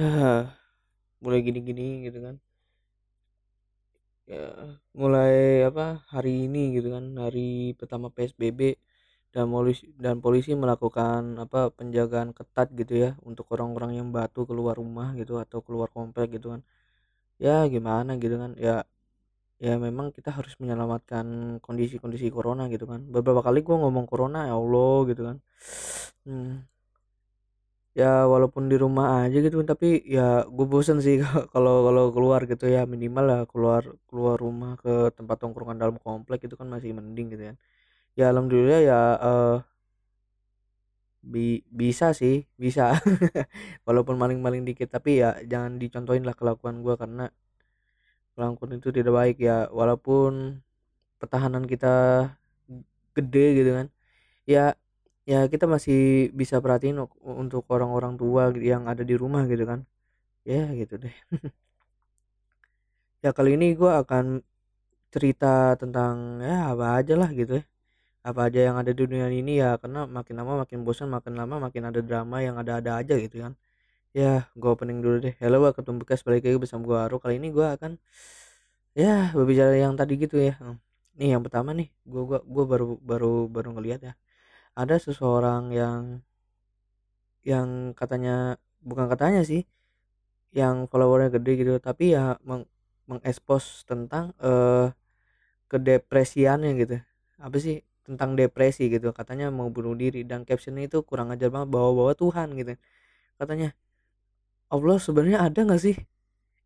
mulai gini-gini gitu kan. Ya mulai apa hari ini gitu kan hari pertama PSBB dan polisi dan polisi melakukan apa penjagaan ketat gitu ya untuk orang-orang yang batu keluar rumah gitu atau keluar komplek gitu kan. Ya gimana gitu kan ya ya memang kita harus menyelamatkan kondisi-kondisi corona gitu kan. Beberapa kali gua ngomong corona ya Allah gitu kan. Hmm, ya walaupun di rumah aja gitu tapi ya gue bosen sih kalau kalau keluar gitu ya. Minimal lah keluar keluar rumah ke tempat tongkrongan dalam komplek itu kan masih mending gitu ya ya alhamdulillah ya uh, bi bisa sih bisa. Walaupun maling-maling dikit tapi ya jangan dicontohin lah kelakuan gue karena kelakuan itu tidak baik ya. Walaupun pertahanan kita gede gitu kan. Ya ya kita masih bisa perhatiin untuk orang-orang tua yang ada di rumah gitu kan. Ya gitu deh. Ya kali ini gue akan cerita tentang ya apa aja lah gitu ya. Apa aja yang ada di dunia ini ya karena makin lama makin bosan makin lama makin ada drama yang ada-ada aja gitu kan. Ya gue opening dulu deh. Halo ketemu bekas balik lagi bersama gue Aru. Kali ini gue akan ya berbicara yang tadi gitu ya. Nih yang pertama nih gue gua gue baru baru baru ngelihat ya ada seseorang yang yang katanya bukan katanya sih yang followernya gede gitu tapi ya meng mengekspos tentang uh, kedepresiannya gitu. Apa sih? Tentang depresi gitu. Katanya mau bunuh diri dan captionnya itu kurang ajar banget bawa-bawa Tuhan gitu. Katanya Allah sebenarnya ada nggak sih?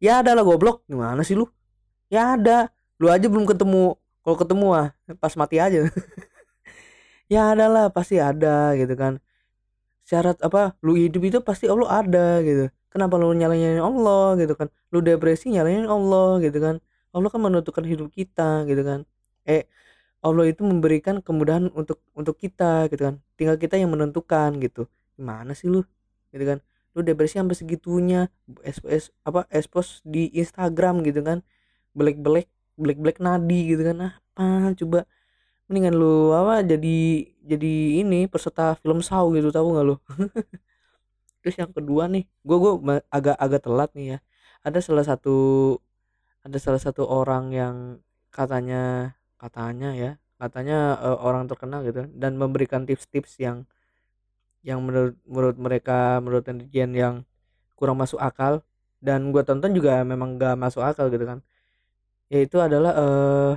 Ya ada lah goblok. Gimana sih lu? Ya ada. Lu aja belum ketemu. Kalau ketemu ah pas mati aja ya ada lah pasti ada gitu kan. Syarat apa lu hidup itu pasti Allah ada gitu. Kenapa lu nyalain Allah gitu kan? Lu depresi nyalain Allah gitu kan? Allah kan menentukan hidup kita gitu kan? Eh Allah itu memberikan kemudahan untuk untuk kita gitu kan? Tinggal kita yang menentukan gitu. Gimana sih lu? Gitu kan? Lu depresi sampai segitunya es apa expose di Instagram gitu kan? Black black black black nadi gitu kan? Apa coba mendingan lu apa jadi jadi ini peserta film saw gitu tahu nggak lu? Terus yang kedua nih gue gue agak agak telat nih ya. Ada salah satu ada salah satu orang yang katanya katanya ya katanya uh, orang terkenal gitu dan memberikan tips-tips yang yang menurut menurut mereka menurut netizen yang kurang masuk akal dan gue tonton juga memang gak masuk akal gitu kan. Yaitu adalah uh,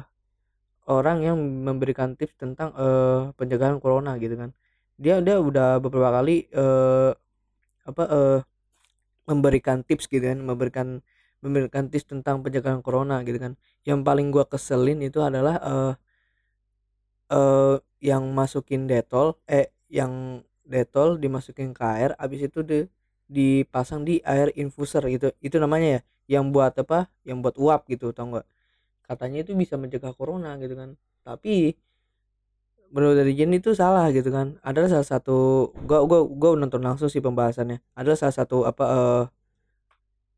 orang yang memberikan tips tentang uh, pencegahan corona gitu kan. Dia dia udah beberapa kali uh, apa uh, memberikan tips gitu kan memberikan memberikan tips tentang pencegahan corona gitu kan. Yang paling gua keselin itu adalah uh, uh, yang masukin detol eh yang detol dimasukin ke air abis itu di dipasang di air infuser gitu. Itu namanya ya yang buat apa yang buat uap gitu tau nggak katanya itu bisa mencegah corona gitu kan. Tapi menurut dari Jen itu salah gitu kan. Adalah salah satu gua gua gua nonton langsung sih pembahasannya. Adalah salah satu apa uh,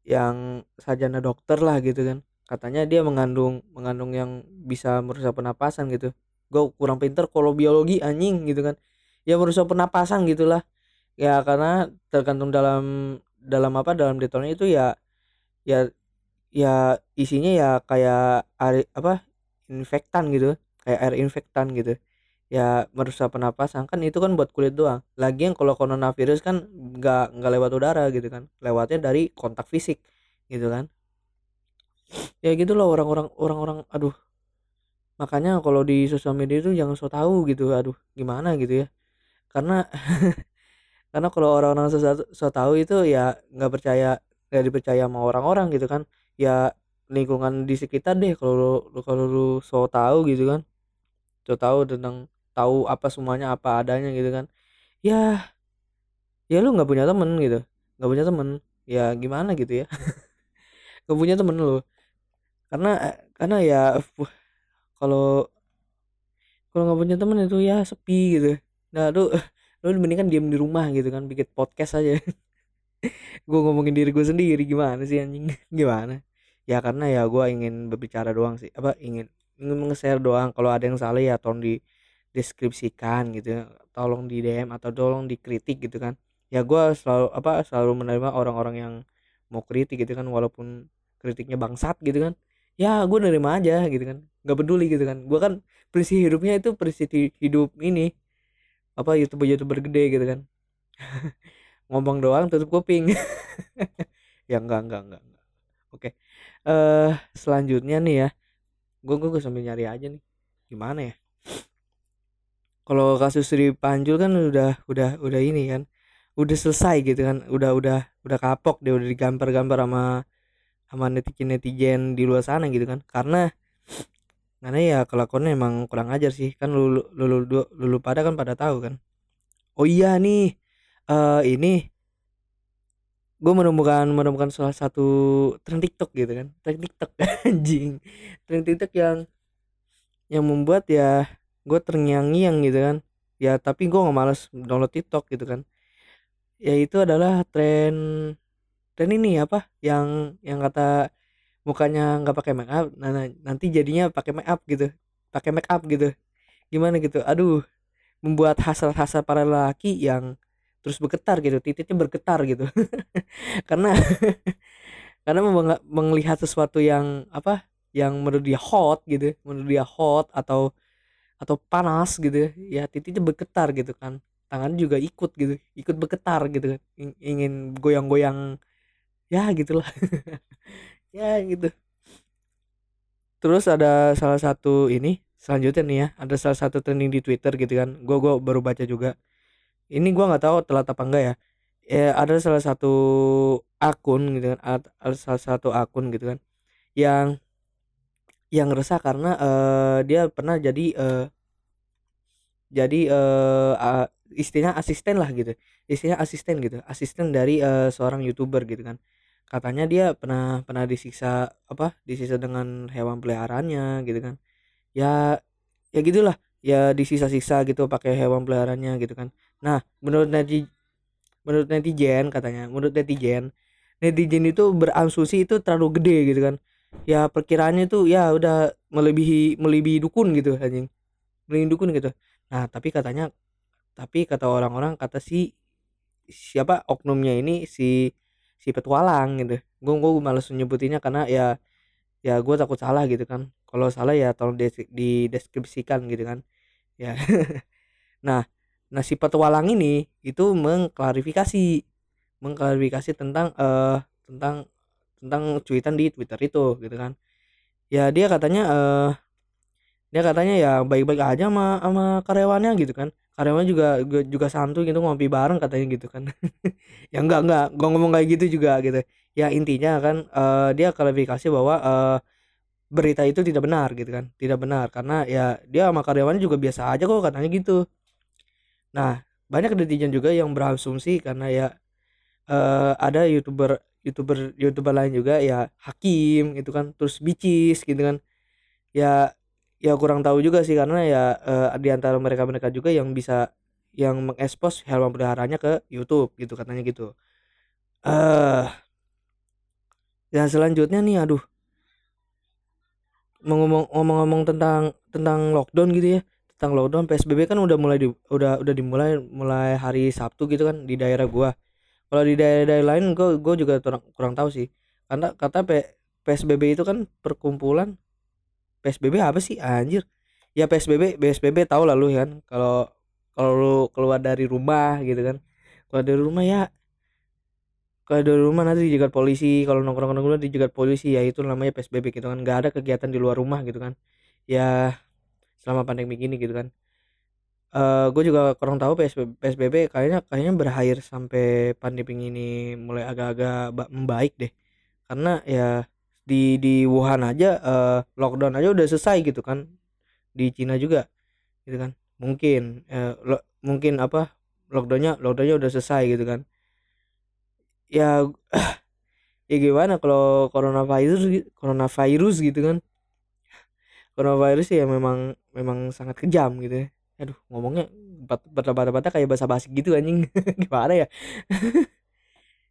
yang sarjana dokter lah gitu kan. Katanya dia mengandung mengandung yang bisa merusak pernapasan gitu. Gua kurang pinter kalau biologi anjing gitu kan. Ya merusak pernapasan gitulah. Ya karena tergantung dalam dalam apa dalam detailnya itu ya ya ya isinya ya kayak air apa infektan gitu kayak air infektan gitu. Ya merusak pernapasan kan itu kan buat kulit doang. Lagi yang kalau coronavirus kan nggak nggak lewat udara gitu kan lewatnya dari kontak fisik gitu kan. Ya gitu loh orang-orang orang-orang aduh. Makanya kalau di sosial media itu jangan so tahu gitu aduh gimana gitu ya. Karena karena kalau orang-orang so, so tahu itu ya nggak percaya nggak dipercaya sama orang-orang gitu kan ya lingkungan di sekitar deh kalau lu kalau lu so tahu gitu kan. So tahu tentang tahu apa semuanya apa adanya gitu kan. Ya ya lu nggak punya temen gitu. Nggak punya temen ya gimana gitu ya. Nggak punya temen lu. Karena karena ya kalau kalau nggak punya temen itu ya sepi gitu. Nah lu lu mendingan diam di rumah gitu kan bikin podcast aja. Gue ngomongin diri gue sendiri gimana sih anjing? Gimana ya karena ya gue ingin berbicara doang sih apa ingin ingin nge-share doang. Kalau ada yang salah ya tolong di deskripsikan gitu tolong di DM atau tolong dikritik gitu kan. Ya gue selalu apa selalu menerima orang-orang yang mau kritik gitu kan walaupun kritiknya bangsat gitu kan. Ya gue nerima aja gitu kan nggak peduli gitu kan. Gue kan prinsip hidupnya itu prinsip hidup ini apa youtuber youtuber gede gitu kan. Ngomong doang tutup kuping. Ya enggak enggak enggak, enggak. oke uh, selanjutnya nih ya. Gue gue sambil nyari aja nih. Gimana ya? Kalau kasus Sri Panjul kan udah udah udah ini kan udah selesai gitu kan udah udah udah kapok dia udah digambar-gambar sama sama netizen netizen di luar sana gitu kan. Karena karena ya kelakuannya emang kurang ajar sih. Kan lulu lulu, lulu pada kan pada tahu kan. Oh iya nih uh, ini gue menemukan menemukan salah satu tren TikTok gitu kan. Tren TikTok anjing. Tren TikTok yang yang membuat ya gue terngiang-ngiang gitu kan. Ya tapi gue nggak males download TikTok gitu kan. Ya itu adalah tren dan ini apa? Yang yang kata mukanya nggak pakai make up nah, nah nanti jadinya pakai make up gitu. Pakai make up gitu. Gimana gitu? Aduh membuat hasrat-hasrat para lelaki yang terus bergetar gitu titiknya bergetar gitu. Karena karena melihat sesuatu yang apa yang menurut dia hot gitu menurut dia hot atau atau panas gitu ya titiknya bergetar gitu kan. Tangan juga ikut gitu ikut bergetar gitu kan. Ingin goyang-goyang ya gitulah ya gitu. Terus ada salah satu ini selanjutnya nih ya ada salah satu trending di Twitter gitu kan. Gue gue baru baca juga ini gue nggak tahu telat apa enggak ya. Ya ada salah satu akun gitu kan ada salah satu akun gitu kan yang yang resah karena uh, dia pernah jadi uh, jadi uh, uh, istilah asisten lah gitu istilah asisten gitu asisten dari uh, seorang youtuber gitu kan. Katanya dia pernah pernah disiksa apa disiksa dengan hewan peliharaannya gitu kan. Ya ya gitulah ya disisa-sisa gitu pakai hewan peliharaannya gitu kan nah menurut netizen menurut netizen katanya menurut netizen netizen itu berasumsi itu terlalu gede gitu kan. Ya perkiraannya itu ya udah melebihi melebihi dukun gitu anjing. Melebihi dukun gitu. Nah tapi katanya tapi kata orang-orang kata si siapa oknumnya ini si si petualang gitu. Gue gue males nyebutinnya karena ya ya gue takut salah gitu kan. Kalau salah ya tolong di deskripsikan gitu kan. Ya. Nah nah si petualang ini itu mengklarifikasi. Mengklarifikasi tentang uh, tentang tentang cuitan di Twitter itu gitu kan. Ya dia katanya uh, dia katanya ya baik-baik aja sama sama karyawannya gitu kan. Karyawan juga juga santuy gitu ngopi bareng katanya gitu kan. Ya enggak enggak gua ngomong kayak gitu juga gitu. Ya intinya kan uh, dia klarifikasi bahwa uh, berita itu tidak benar gitu kan. Tidak benar karena ya dia sama karyawannya juga biasa aja kok katanya gitu nah banyak netizen juga yang berasumsi karena ya uh, ada youtuber youtuber youtuber lain juga ya hakim itu kan terus bicis gitu kan. Ya ya kurang tahu juga sih karena ya uh, di antara mereka-mereka juga yang bisa yang mengekspos hewan peliharaannya ke YouTube gitu katanya gitu. Eh uh, dan selanjutnya nih aduh. Ngomong-ngomong tentang tentang lockdown gitu ya tentang lockdown PSBB kan udah mulai di, udah udah dimulai mulai hari Sabtu gitu kan di daerah gua. Kalau di daerah-daerah lain gua gua juga kurang, kurang tahu sih. Karena kata P, PSBB itu kan perkumpulan PSBB apa sih? Anjir. Ya PSBB PSBB tahu lah lu kan. Kalau kalau lu keluar dari rumah gitu kan. Keluar dari rumah ya kalau dari rumah nanti dijegat polisi. Kalau nongkrong nongkrong dijegat polisi. Ya itu namanya PSBB gitu kan. Nggak ada kegiatan di luar rumah gitu kan. Ya selama pandemi gini gitu kan. Uh, gue juga kurang tahu PSBB, PSBB kayaknya kayaknya berakhir sampai pandemi ini mulai agak-agak membaik deh. Karena ya di di Wuhan aja uh, lockdown aja udah selesai gitu kan. Di Cina juga gitu kan. Mungkin uh, lo, mungkin apa lockdownnya lockdownnya udah selesai gitu kan. Ya ya gimana kalau coronavirus coronavirus gitu kan coronavirus ya memang memang sangat kejam gitu ya. Aduh ngomongnya bata-bata kayak bahasa basi gitu anjing. Gimana ya?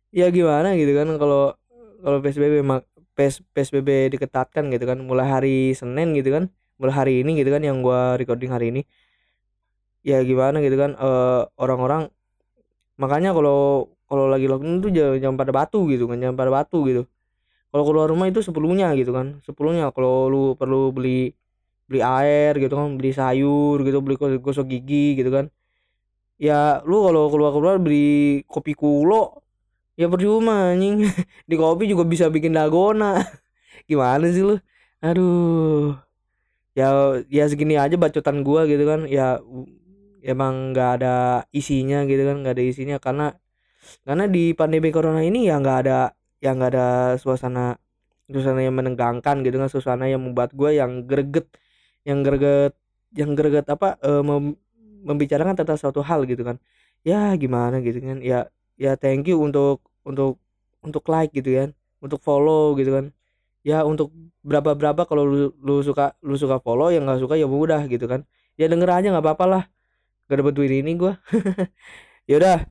Ya gimana gitu kan kalau kalau PSBB PS, PSBB diketatkan gitu kan mulai hari Senin gitu kan mulai hari ini gitu kan yang gua recording hari ini. Ya gimana gitu kan eh, orang-orang makanya kalau kalau lagi lockdown tuh jangan, jangan pada batu gitu kan jangan pada batu gitu. Kalau keluar rumah itu sepuluhnya gitu kan sepuluhnya kalau lu perlu beli beli air gitu kan beli sayur gitu beli gosok gigi gitu kan. Ya lu kalau keluar keluar beli kopi kulo ya percuma anjing. Di kopi juga bisa bikin dalgona. Gimana sih lu? Aduh. Ya ya segini aja bacotan gua gitu kan. Ya emang nggak ada isinya gitu kan nggak ada isinya. Karena karena di pandemi corona ini ya nggak ada yang nggak ada suasana suasana yang menegangkan gitu kan. Suasana yang membuat gue yang greget yang greget yang greget apa e, mem, membicarakan tentang suatu hal gitu kan. Ya gimana gitu kan. Ya ya thank you untuk untuk untuk like gitu kan. Untuk follow gitu kan. Ya untuk berapa berapa kalau lu, lu suka lu suka follow yang nggak suka ya udah gitu kan. Ya denger aja nggak apa-apa lah. Gak dapet duit ini gue yaudah